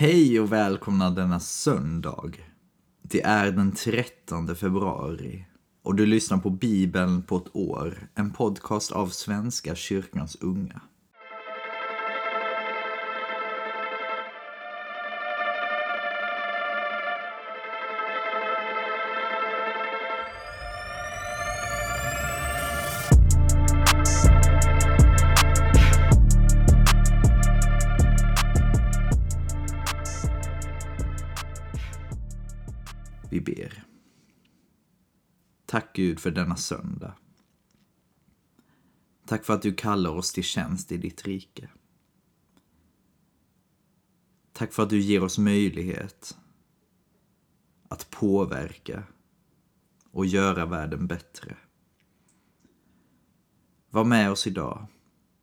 Hej och välkomna denna söndag. Det är den 13 februari och du lyssnar på Bibeln på ett år, en podcast av Svenska kyrkans unga. Gud för denna söndag. Tack för att du kallar oss till tjänst i ditt rike. Tack för att du ger oss möjlighet att påverka och göra världen bättre. Var med oss idag.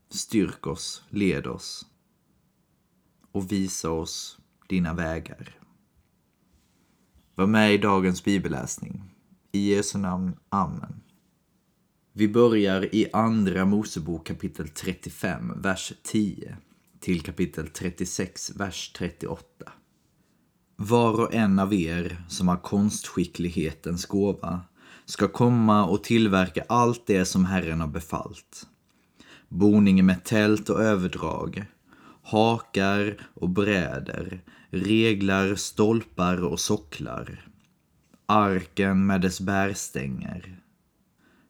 Styrk oss, led oss och visa oss dina vägar. Var med i dagens bibelläsning. I Jesu namn. Amen. Vi börjar i Andra Mosebok kapitel 35, vers 10 till kapitel 36, vers 38. Var och en av er som har konstskicklighetens gåva ska komma och tillverka allt det som Herren har befallt. Boningen med tält och överdrag, hakar och bräder, reglar, stolpar och socklar, arken med dess bärstänger,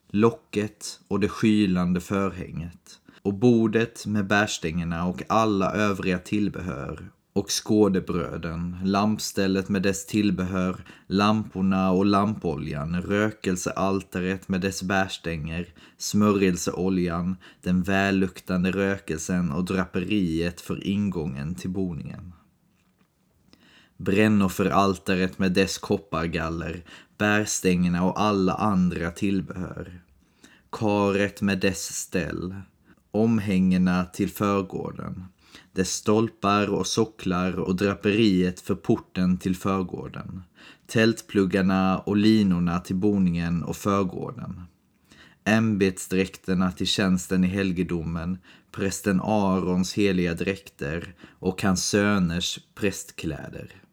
locket och det skylande förhänget. Och bordet med bärstängerna och alla övriga tillbehör. Och skådebröden, lampstället med dess tillbehör, lamporna och lampoljan, rökelsealtaret med dess bärstänger, smörjelseoljan, den välluktande rökelsen och draperiet för ingången till boningen brännofferaltaret med dess koppargaller, bärstängerna och alla andra tillbehör, karet med dess ställ, omhängena till förgården, dess stolpar och socklar och draperiet för porten till förgården, tältpluggarna och linorna till boningen och förgården, ämbetsdräkterna till tjänsten i helgedomen, prästen Arons heliga dräkter och hans söners prästkläder.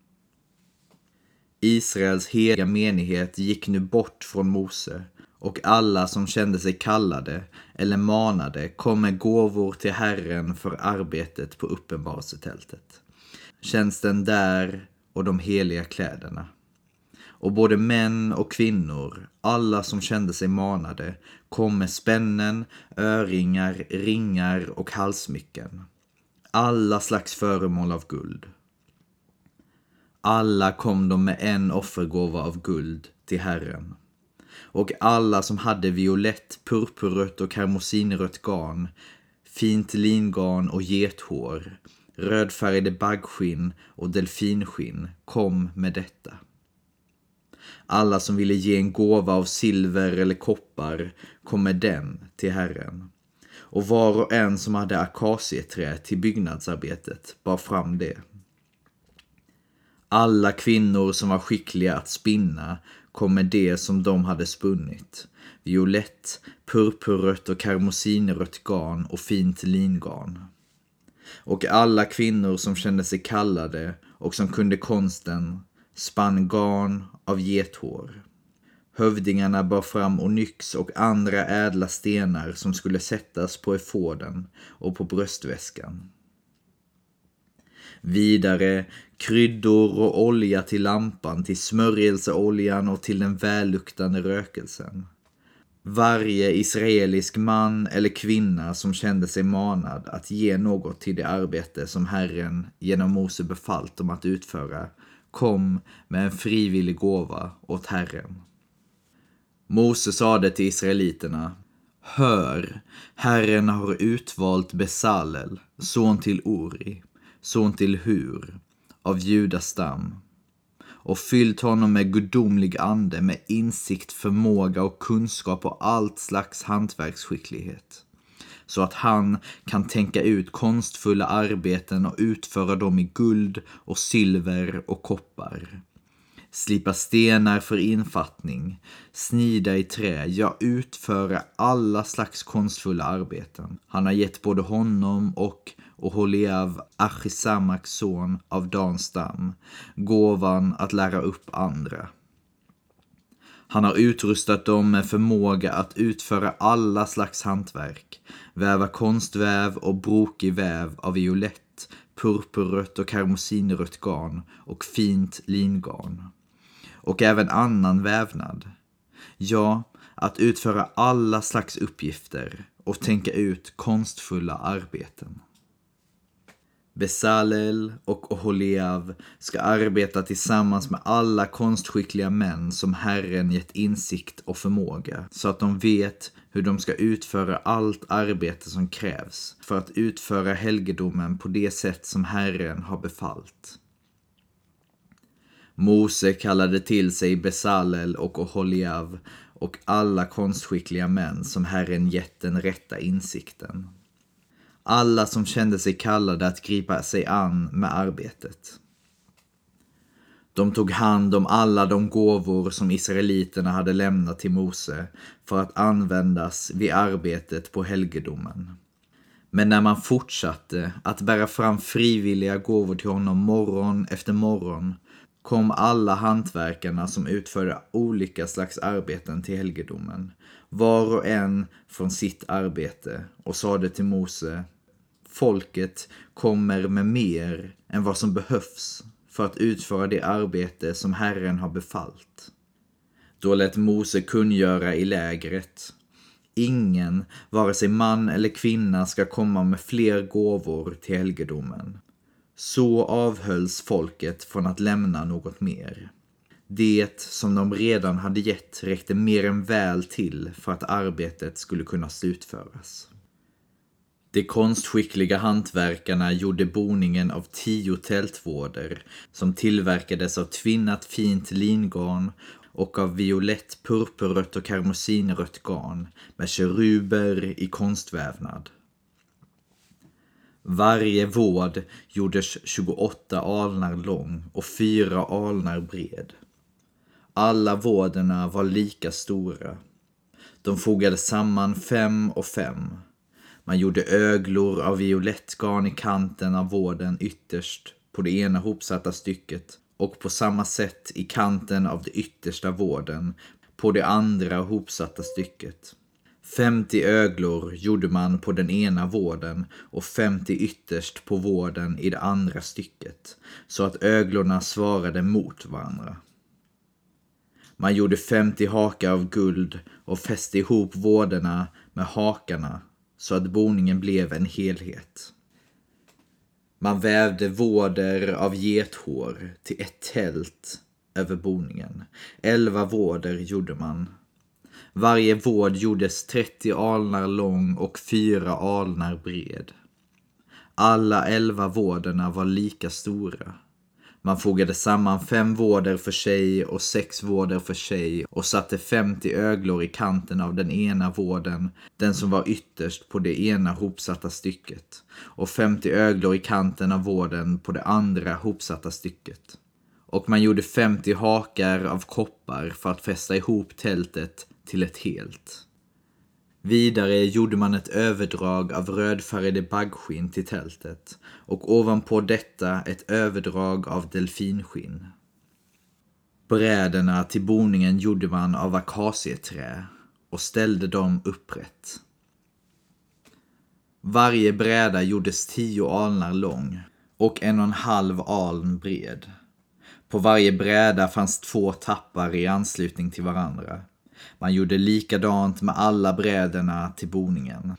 Israels heliga menighet gick nu bort från Mose och alla som kände sig kallade eller manade kom med gåvor till Herren för arbetet på uppenbarelsetältet. Tjänsten där och de heliga kläderna. Och både män och kvinnor, alla som kände sig manade, kom med spännen, öringar, ringar och halsmycken. Alla slags föremål av guld. Alla kom de med en offergåva av guld till Herren. Och alla som hade violett, purpurrött och karmosinrött garn, fint lingarn och gethår, rödfärgade baggskinn och delfinskinn kom med detta. Alla som ville ge en gåva av silver eller koppar kom med den till Herren. Och var och en som hade akacieträ till byggnadsarbetet bar fram det. Alla kvinnor som var skickliga att spinna kom med det som de hade spunnit. Violett, purpurrött och karmosinrött garn och fint lingarn. Och alla kvinnor som kände sig kallade och som kunde konsten spann garn av gethår. Hövdingarna bar fram onyx och andra ädla stenar som skulle sättas på efoden och på bröstväskan. Vidare kryddor och olja till lampan, till smörjelseoljan och till den välluktande rökelsen. Varje israelisk man eller kvinna som kände sig manad att ge något till det arbete som Herren genom Mose befallt dem att utföra kom med en frivillig gåva åt Herren. Mose sade till israeliterna Hör, Herren har utvalt Besalel, son till Uri, son till Hur, av Judas stam och fyllt honom med gudomlig ande, med insikt, förmåga och kunskap och allt slags hantverksskicklighet. Så att han kan tänka ut konstfulla arbeten och utföra dem i guld och silver och koppar. slipa stenar för infattning, snida i trä, ja utföra alla slags konstfulla arbeten. Han har gett både honom och och Holiav Achisamaks son av Danstam, gåvan att lära upp andra. Han har utrustat dem med förmåga att utföra alla slags hantverk, väva konstväv och brokig väv av violett, purpurrött och karmosinrött garn och fint lingarn. Och även annan vävnad. Ja, att utföra alla slags uppgifter och tänka ut konstfulla arbeten. Besalel och Oholiav ska arbeta tillsammans med alla konstskickliga män som Herren gett insikt och förmåga, så att de vet hur de ska utföra allt arbete som krävs för att utföra helgedomen på det sätt som Herren har befallt. Mose kallade till sig Besalel och Oholiav och alla konstskickliga män som Herren gett den rätta insikten alla som kände sig kallade att gripa sig an med arbetet. De tog hand om alla de gåvor som israeliterna hade lämnat till Mose för att användas vid arbetet på helgedomen. Men när man fortsatte att bära fram frivilliga gåvor till honom morgon efter morgon kom alla hantverkarna som utförde olika slags arbeten till helgedomen, var och en från sitt arbete och sade till Mose folket kommer med mer än vad som behövs för att utföra det arbete som Herren har befallt. Då lät Mose kungöra i lägret. Ingen, vare sig man eller kvinna, ska komma med fler gåvor till helgedomen. Så avhölls folket från att lämna något mer. Det som de redan hade gett räckte mer än väl till för att arbetet skulle kunna slutföras. De konstskickliga hantverkarna gjorde boningen av tio tältvårder som tillverkades av tvinnat fint lingarn och av violett, purpurrött och karmosinrött garn med keruber i konstvävnad. Varje vård gjordes 28 alnar lång och fyra alnar bred. Alla vårderna var lika stora. De fogade samman fem och fem man gjorde öglor av violettgarn i kanten av vården ytterst på det ena hopsatta stycket och på samma sätt i kanten av det yttersta vården på det andra hopsatta stycket. 50 öglor gjorde man på den ena vården och 50 ytterst på vården i det andra stycket, så att öglorna svarade mot varandra. Man gjorde 50 hakar av guld och fäste ihop vårderna med hakarna så att boningen blev en helhet. Man vävde våder av gethår till ett tält över boningen. Elva våder gjorde man. Varje vård gjordes 30 alnar lång och fyra alnar bred. Alla elva vårderna var lika stora. Man fogade samman fem vårder för sig och sex vårder för sig och satte 50 öglor i kanten av den ena vården, den som var ytterst på det ena hopsatta stycket, och 50 öglor i kanten av vården på det andra hopsatta stycket. Och man gjorde 50 hakar av koppar för att fästa ihop tältet till ett helt. Vidare gjorde man ett överdrag av rödfärgade baggskinn till tältet och ovanpå detta ett överdrag av delfinskinn. Bräderna till boningen gjorde man av akacieträ och ställde dem upprätt. Varje bräda gjordes tio alnar lång och en och en halv aln bred. På varje bräda fanns två tappar i anslutning till varandra. Man gjorde likadant med alla bräderna till boningen.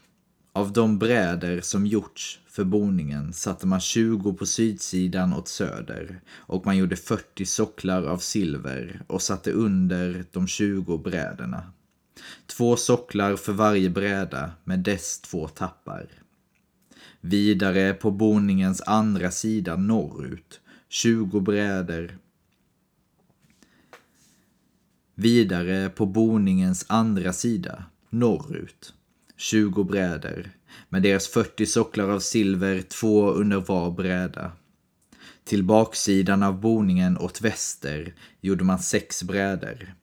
Av de bräder som gjorts för boningen satte man 20 på sydsidan åt söder och man gjorde 40 socklar av silver och satte under de 20 bräderna. Två socklar för varje bräda med dess två tappar. Vidare på boningens andra sida norrut 20 bräder Vidare på boningens andra sida, norrut, 20 bräder med deras 40 socklar av silver, två under var bräda. Till baksidan av boningen åt väster gjorde man sex brädor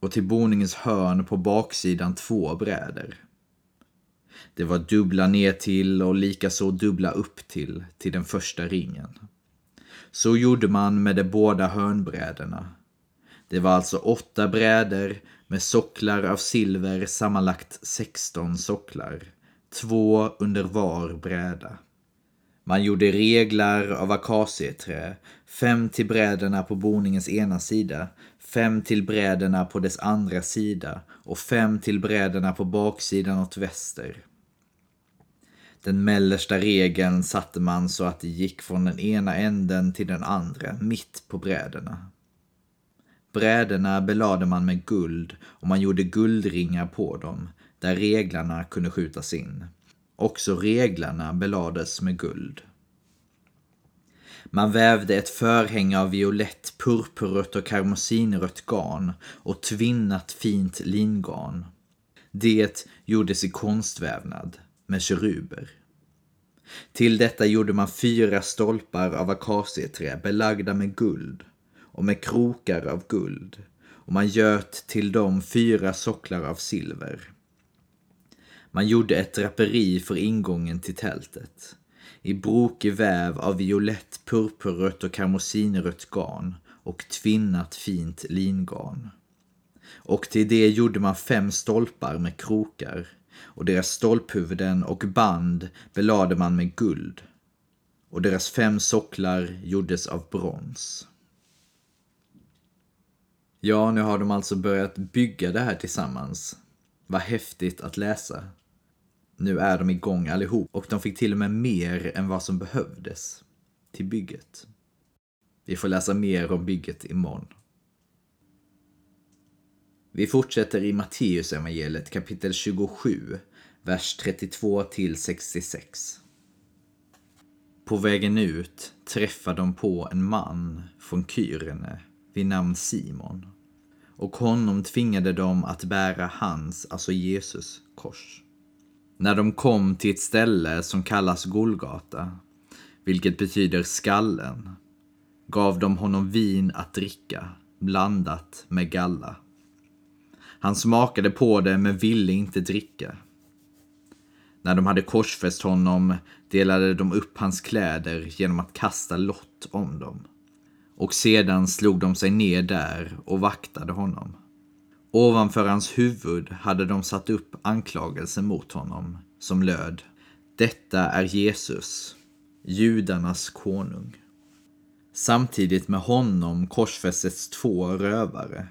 och till boningens hörn på baksidan två brädor. Det var dubbla ner till och likaså dubbla upp till, till den första ringen. Så gjorde man med de båda hörnbrädorna. Det var alltså åtta brädor med socklar av silver, sammanlagt 16 socklar, två under var bräda. Man gjorde reglar av akacieträ, fem till bräderna på boningens ena sida, fem till bräderna på dess andra sida och fem till bräderna på baksidan åt väster. Den mellersta regeln satte man så att det gick från den ena änden till den andra, mitt på bräderna. Bräderna belade man med guld och man gjorde guldringar på dem, där reglarna kunde skjutas in. Också reglarna belades med guld. Man vävde ett förhänge av violett, purpurrött och karmosinrött garn och tvinnat fint lingarn. Det gjordes i konstvävnad med keruber. Till detta gjorde man fyra stolpar av akacieträ belagda med guld och med krokar av guld och man göt till dem fyra socklar av silver. Man gjorde ett draperi för ingången till tältet i brokig väv av violett, purpurrött och karmosinrött garn och tvinnat fint lingarn. Och till det gjorde man fem stolpar med krokar och deras stolphuvuden och band belade man med guld och deras fem socklar gjordes av brons. Ja, nu har de alltså börjat bygga det här tillsammans. Vad häftigt att läsa. Nu är de igång allihop och de fick till och med mer än vad som behövdes till bygget. Vi får läsa mer om bygget imorgon. Vi fortsätter i Matteus evangeliet kapitel 27, vers 32 till 66. På vägen ut träffar de på en man från Kyrene vid namn Simon och honom tvingade de att bära hans, alltså Jesus, kors. När de kom till ett ställe som kallas Golgata, vilket betyder skallen, gav de honom vin att dricka, blandat med galla. Han smakade på det men ville inte dricka. När de hade korsfäst honom delade de upp hans kläder genom att kasta lott om dem. Och sedan slog de sig ner där och vaktade honom. Ovanför hans huvud hade de satt upp anklagelsen mot honom som löd Detta är Jesus, judarnas konung. Samtidigt med honom korsfästes två rövare,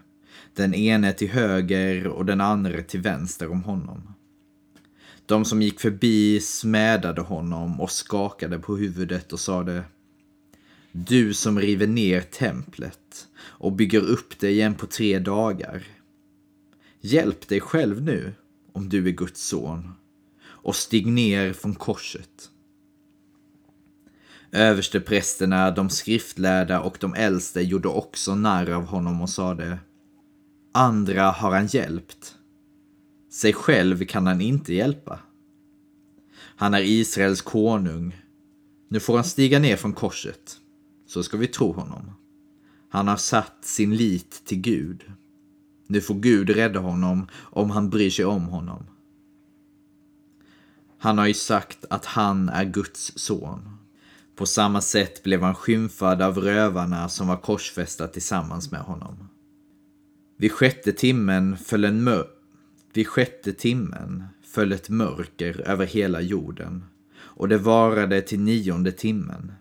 den ene till höger och den andra till vänster om honom. De som gick förbi smädade honom och skakade på huvudet och sade du som river ner templet och bygger upp det igen på tre dagar Hjälp dig själv nu, om du är Guds son, och stig ner från korset. Översteprästerna, de skriftlärda och de äldste gjorde också narr av honom och sade Andra har han hjälpt. Sig själv kan han inte hjälpa. Han är Israels konung. Nu får han stiga ner från korset, så ska vi tro honom. Han har satt sin lit till Gud. Nu får Gud rädda honom om han bryr sig om honom. Han har ju sagt att han är Guds son. På samma sätt blev han skymfad av rövarna som var korsfästa tillsammans med honom. Vid sjätte timmen föll en mör vid sjätte timmen föll ett mörker över hela jorden och det varade till nionde timmen.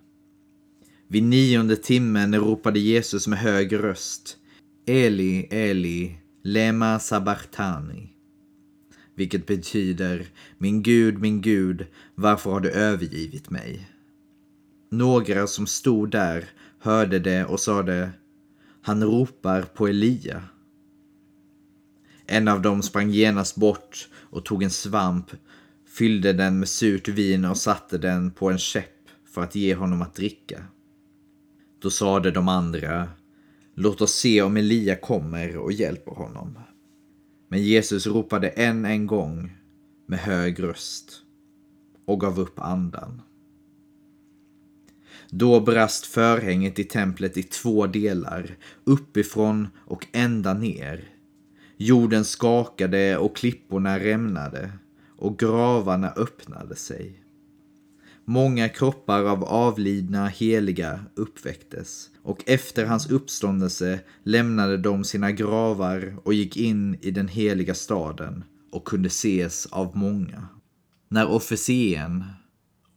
Vid nionde timmen ropade Jesus med hög röst Eli, Eli, lema sabachthani. Vilket betyder Min Gud, min Gud, varför har du övergivit mig? Några som stod där hörde det och sade Han ropar på Elia. En av dem sprang genast bort och tog en svamp, fyllde den med surt vin och satte den på en käpp för att ge honom att dricka. Då sade de andra Låt oss se om Elia kommer och hjälper honom. Men Jesus ropade än en gång med hög röst och gav upp andan. Då brast förhänget i templet i två delar, uppifrån och ända ner. Jorden skakade och klipporna rämnade och gravarna öppnade sig. Många kroppar av avlidna heliga uppväcktes och efter hans uppståndelse lämnade de sina gravar och gick in i den heliga staden och kunde ses av många. När officeren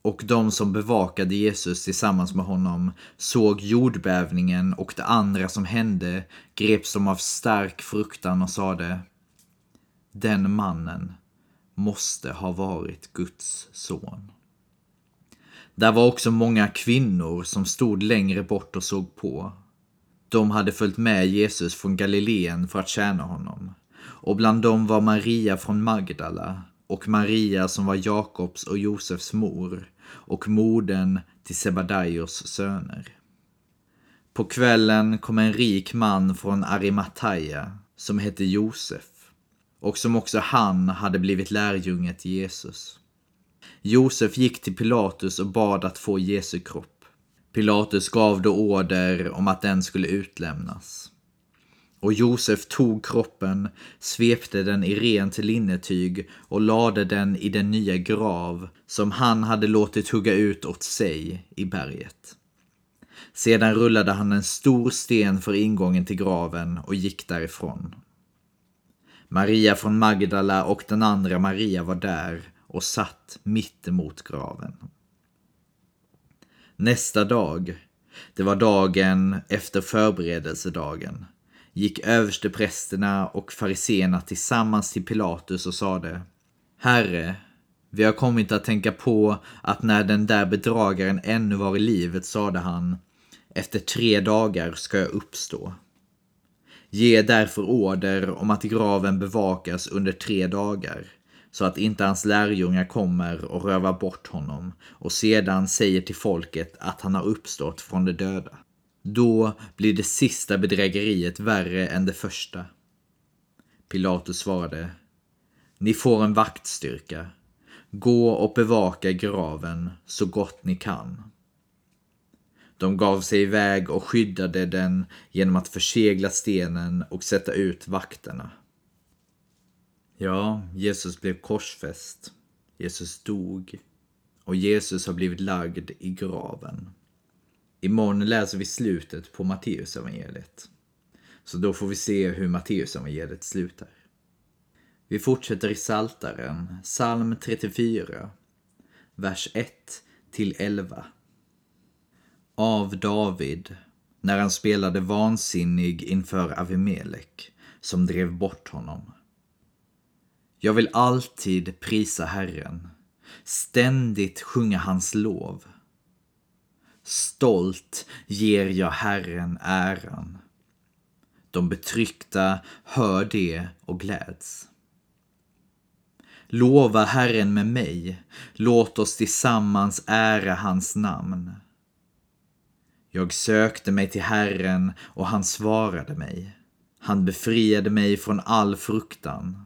och de som bevakade Jesus tillsammans med honom såg jordbävningen och det andra som hände greps de av stark fruktan och sade Den mannen måste ha varit Guds son. Där var också många kvinnor som stod längre bort och såg på. De hade följt med Jesus från Galileen för att tjäna honom. Och bland dem var Maria från Magdala och Maria som var Jakobs och Josefs mor och modern till Sebadaios söner. På kvällen kom en rik man från Arimataya som hette Josef och som också han hade blivit lärjunge till Jesus. Josef gick till Pilatus och bad att få Jesu kropp. Pilatus gav då order om att den skulle utlämnas. Och Josef tog kroppen, svepte den i rent linnetyg och lade den i den nya grav som han hade låtit hugga ut åt sig i berget. Sedan rullade han en stor sten för ingången till graven och gick därifrån. Maria från Magdala och den andra Maria var där och satt mitt emot graven. Nästa dag, det var dagen efter förberedelsedagen, gick översteprästerna och fariseerna tillsammans till Pilatus och sade Herre, vi har kommit att tänka på att när den där bedragaren ännu var i livet sade han Efter tre dagar ska jag uppstå. Ge därför order om att graven bevakas under tre dagar så att inte hans lärjungar kommer och rövar bort honom och sedan säger till folket att han har uppstått från de döda. Då blir det sista bedrägeriet värre än det första. Pilatus svarade. Ni får en vaktstyrka. Gå och bevaka graven så gott ni kan. De gav sig iväg och skyddade den genom att försegla stenen och sätta ut vakterna. Ja, Jesus blev korsfäst. Jesus dog. Och Jesus har blivit lagd i graven. Imorgon läser vi slutet på Matteusevangeliet. Så då får vi se hur Matteusevangeliet slutar. Vi fortsätter i Saltaren, psalm 34, vers 1 till 11. Av David, när han spelade vansinnig inför Avimelek, som drev bort honom. Jag vill alltid prisa Herren, ständigt sjunga hans lov. Stolt ger jag Herren äran. De betryckta hör det och gläds. Lova Herren med mig, låt oss tillsammans ära hans namn. Jag sökte mig till Herren och han svarade mig. Han befriade mig från all fruktan.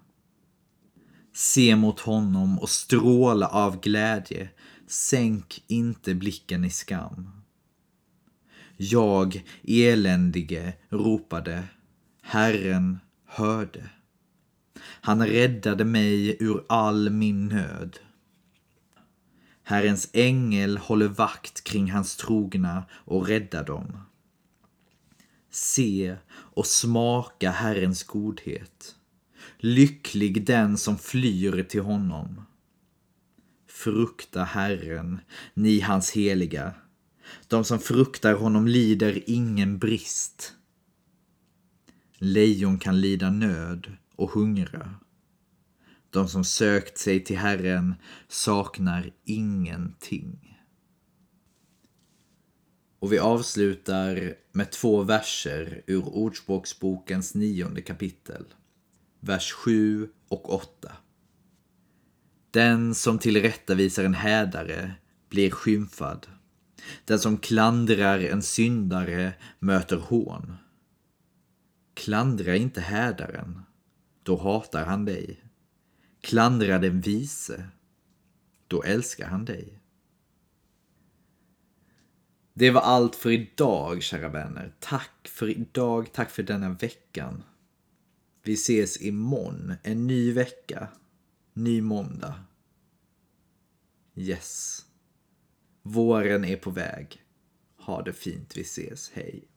Se mot honom och stråla av glädje. Sänk inte blicken i skam. Jag, eländige, ropade. Herren hörde. Han räddade mig ur all min nöd. Herrens ängel håller vakt kring hans trogna och räddar dem. Se och smaka Herrens godhet. Lycklig den som flyr till honom. Frukta Herren, ni hans heliga. De som fruktar honom lider ingen brist. Lejon kan lida nöd och hungra. De som sökt sig till Herren saknar ingenting. Och vi avslutar med två verser ur Ordspråksbokens nionde kapitel vers 7 och 8. Den som tillrättavisar en hädare blir skymfad. Den som klandrar en syndare möter hån. Klandra inte hädaren, då hatar han dig. Klandra den vise, då älskar han dig. Det var allt för idag, kära vänner. Tack för idag, tack för denna veckan. Vi ses imorgon. En ny vecka. Ny måndag. Yes. Våren är på väg. Ha det fint, vi ses. Hej.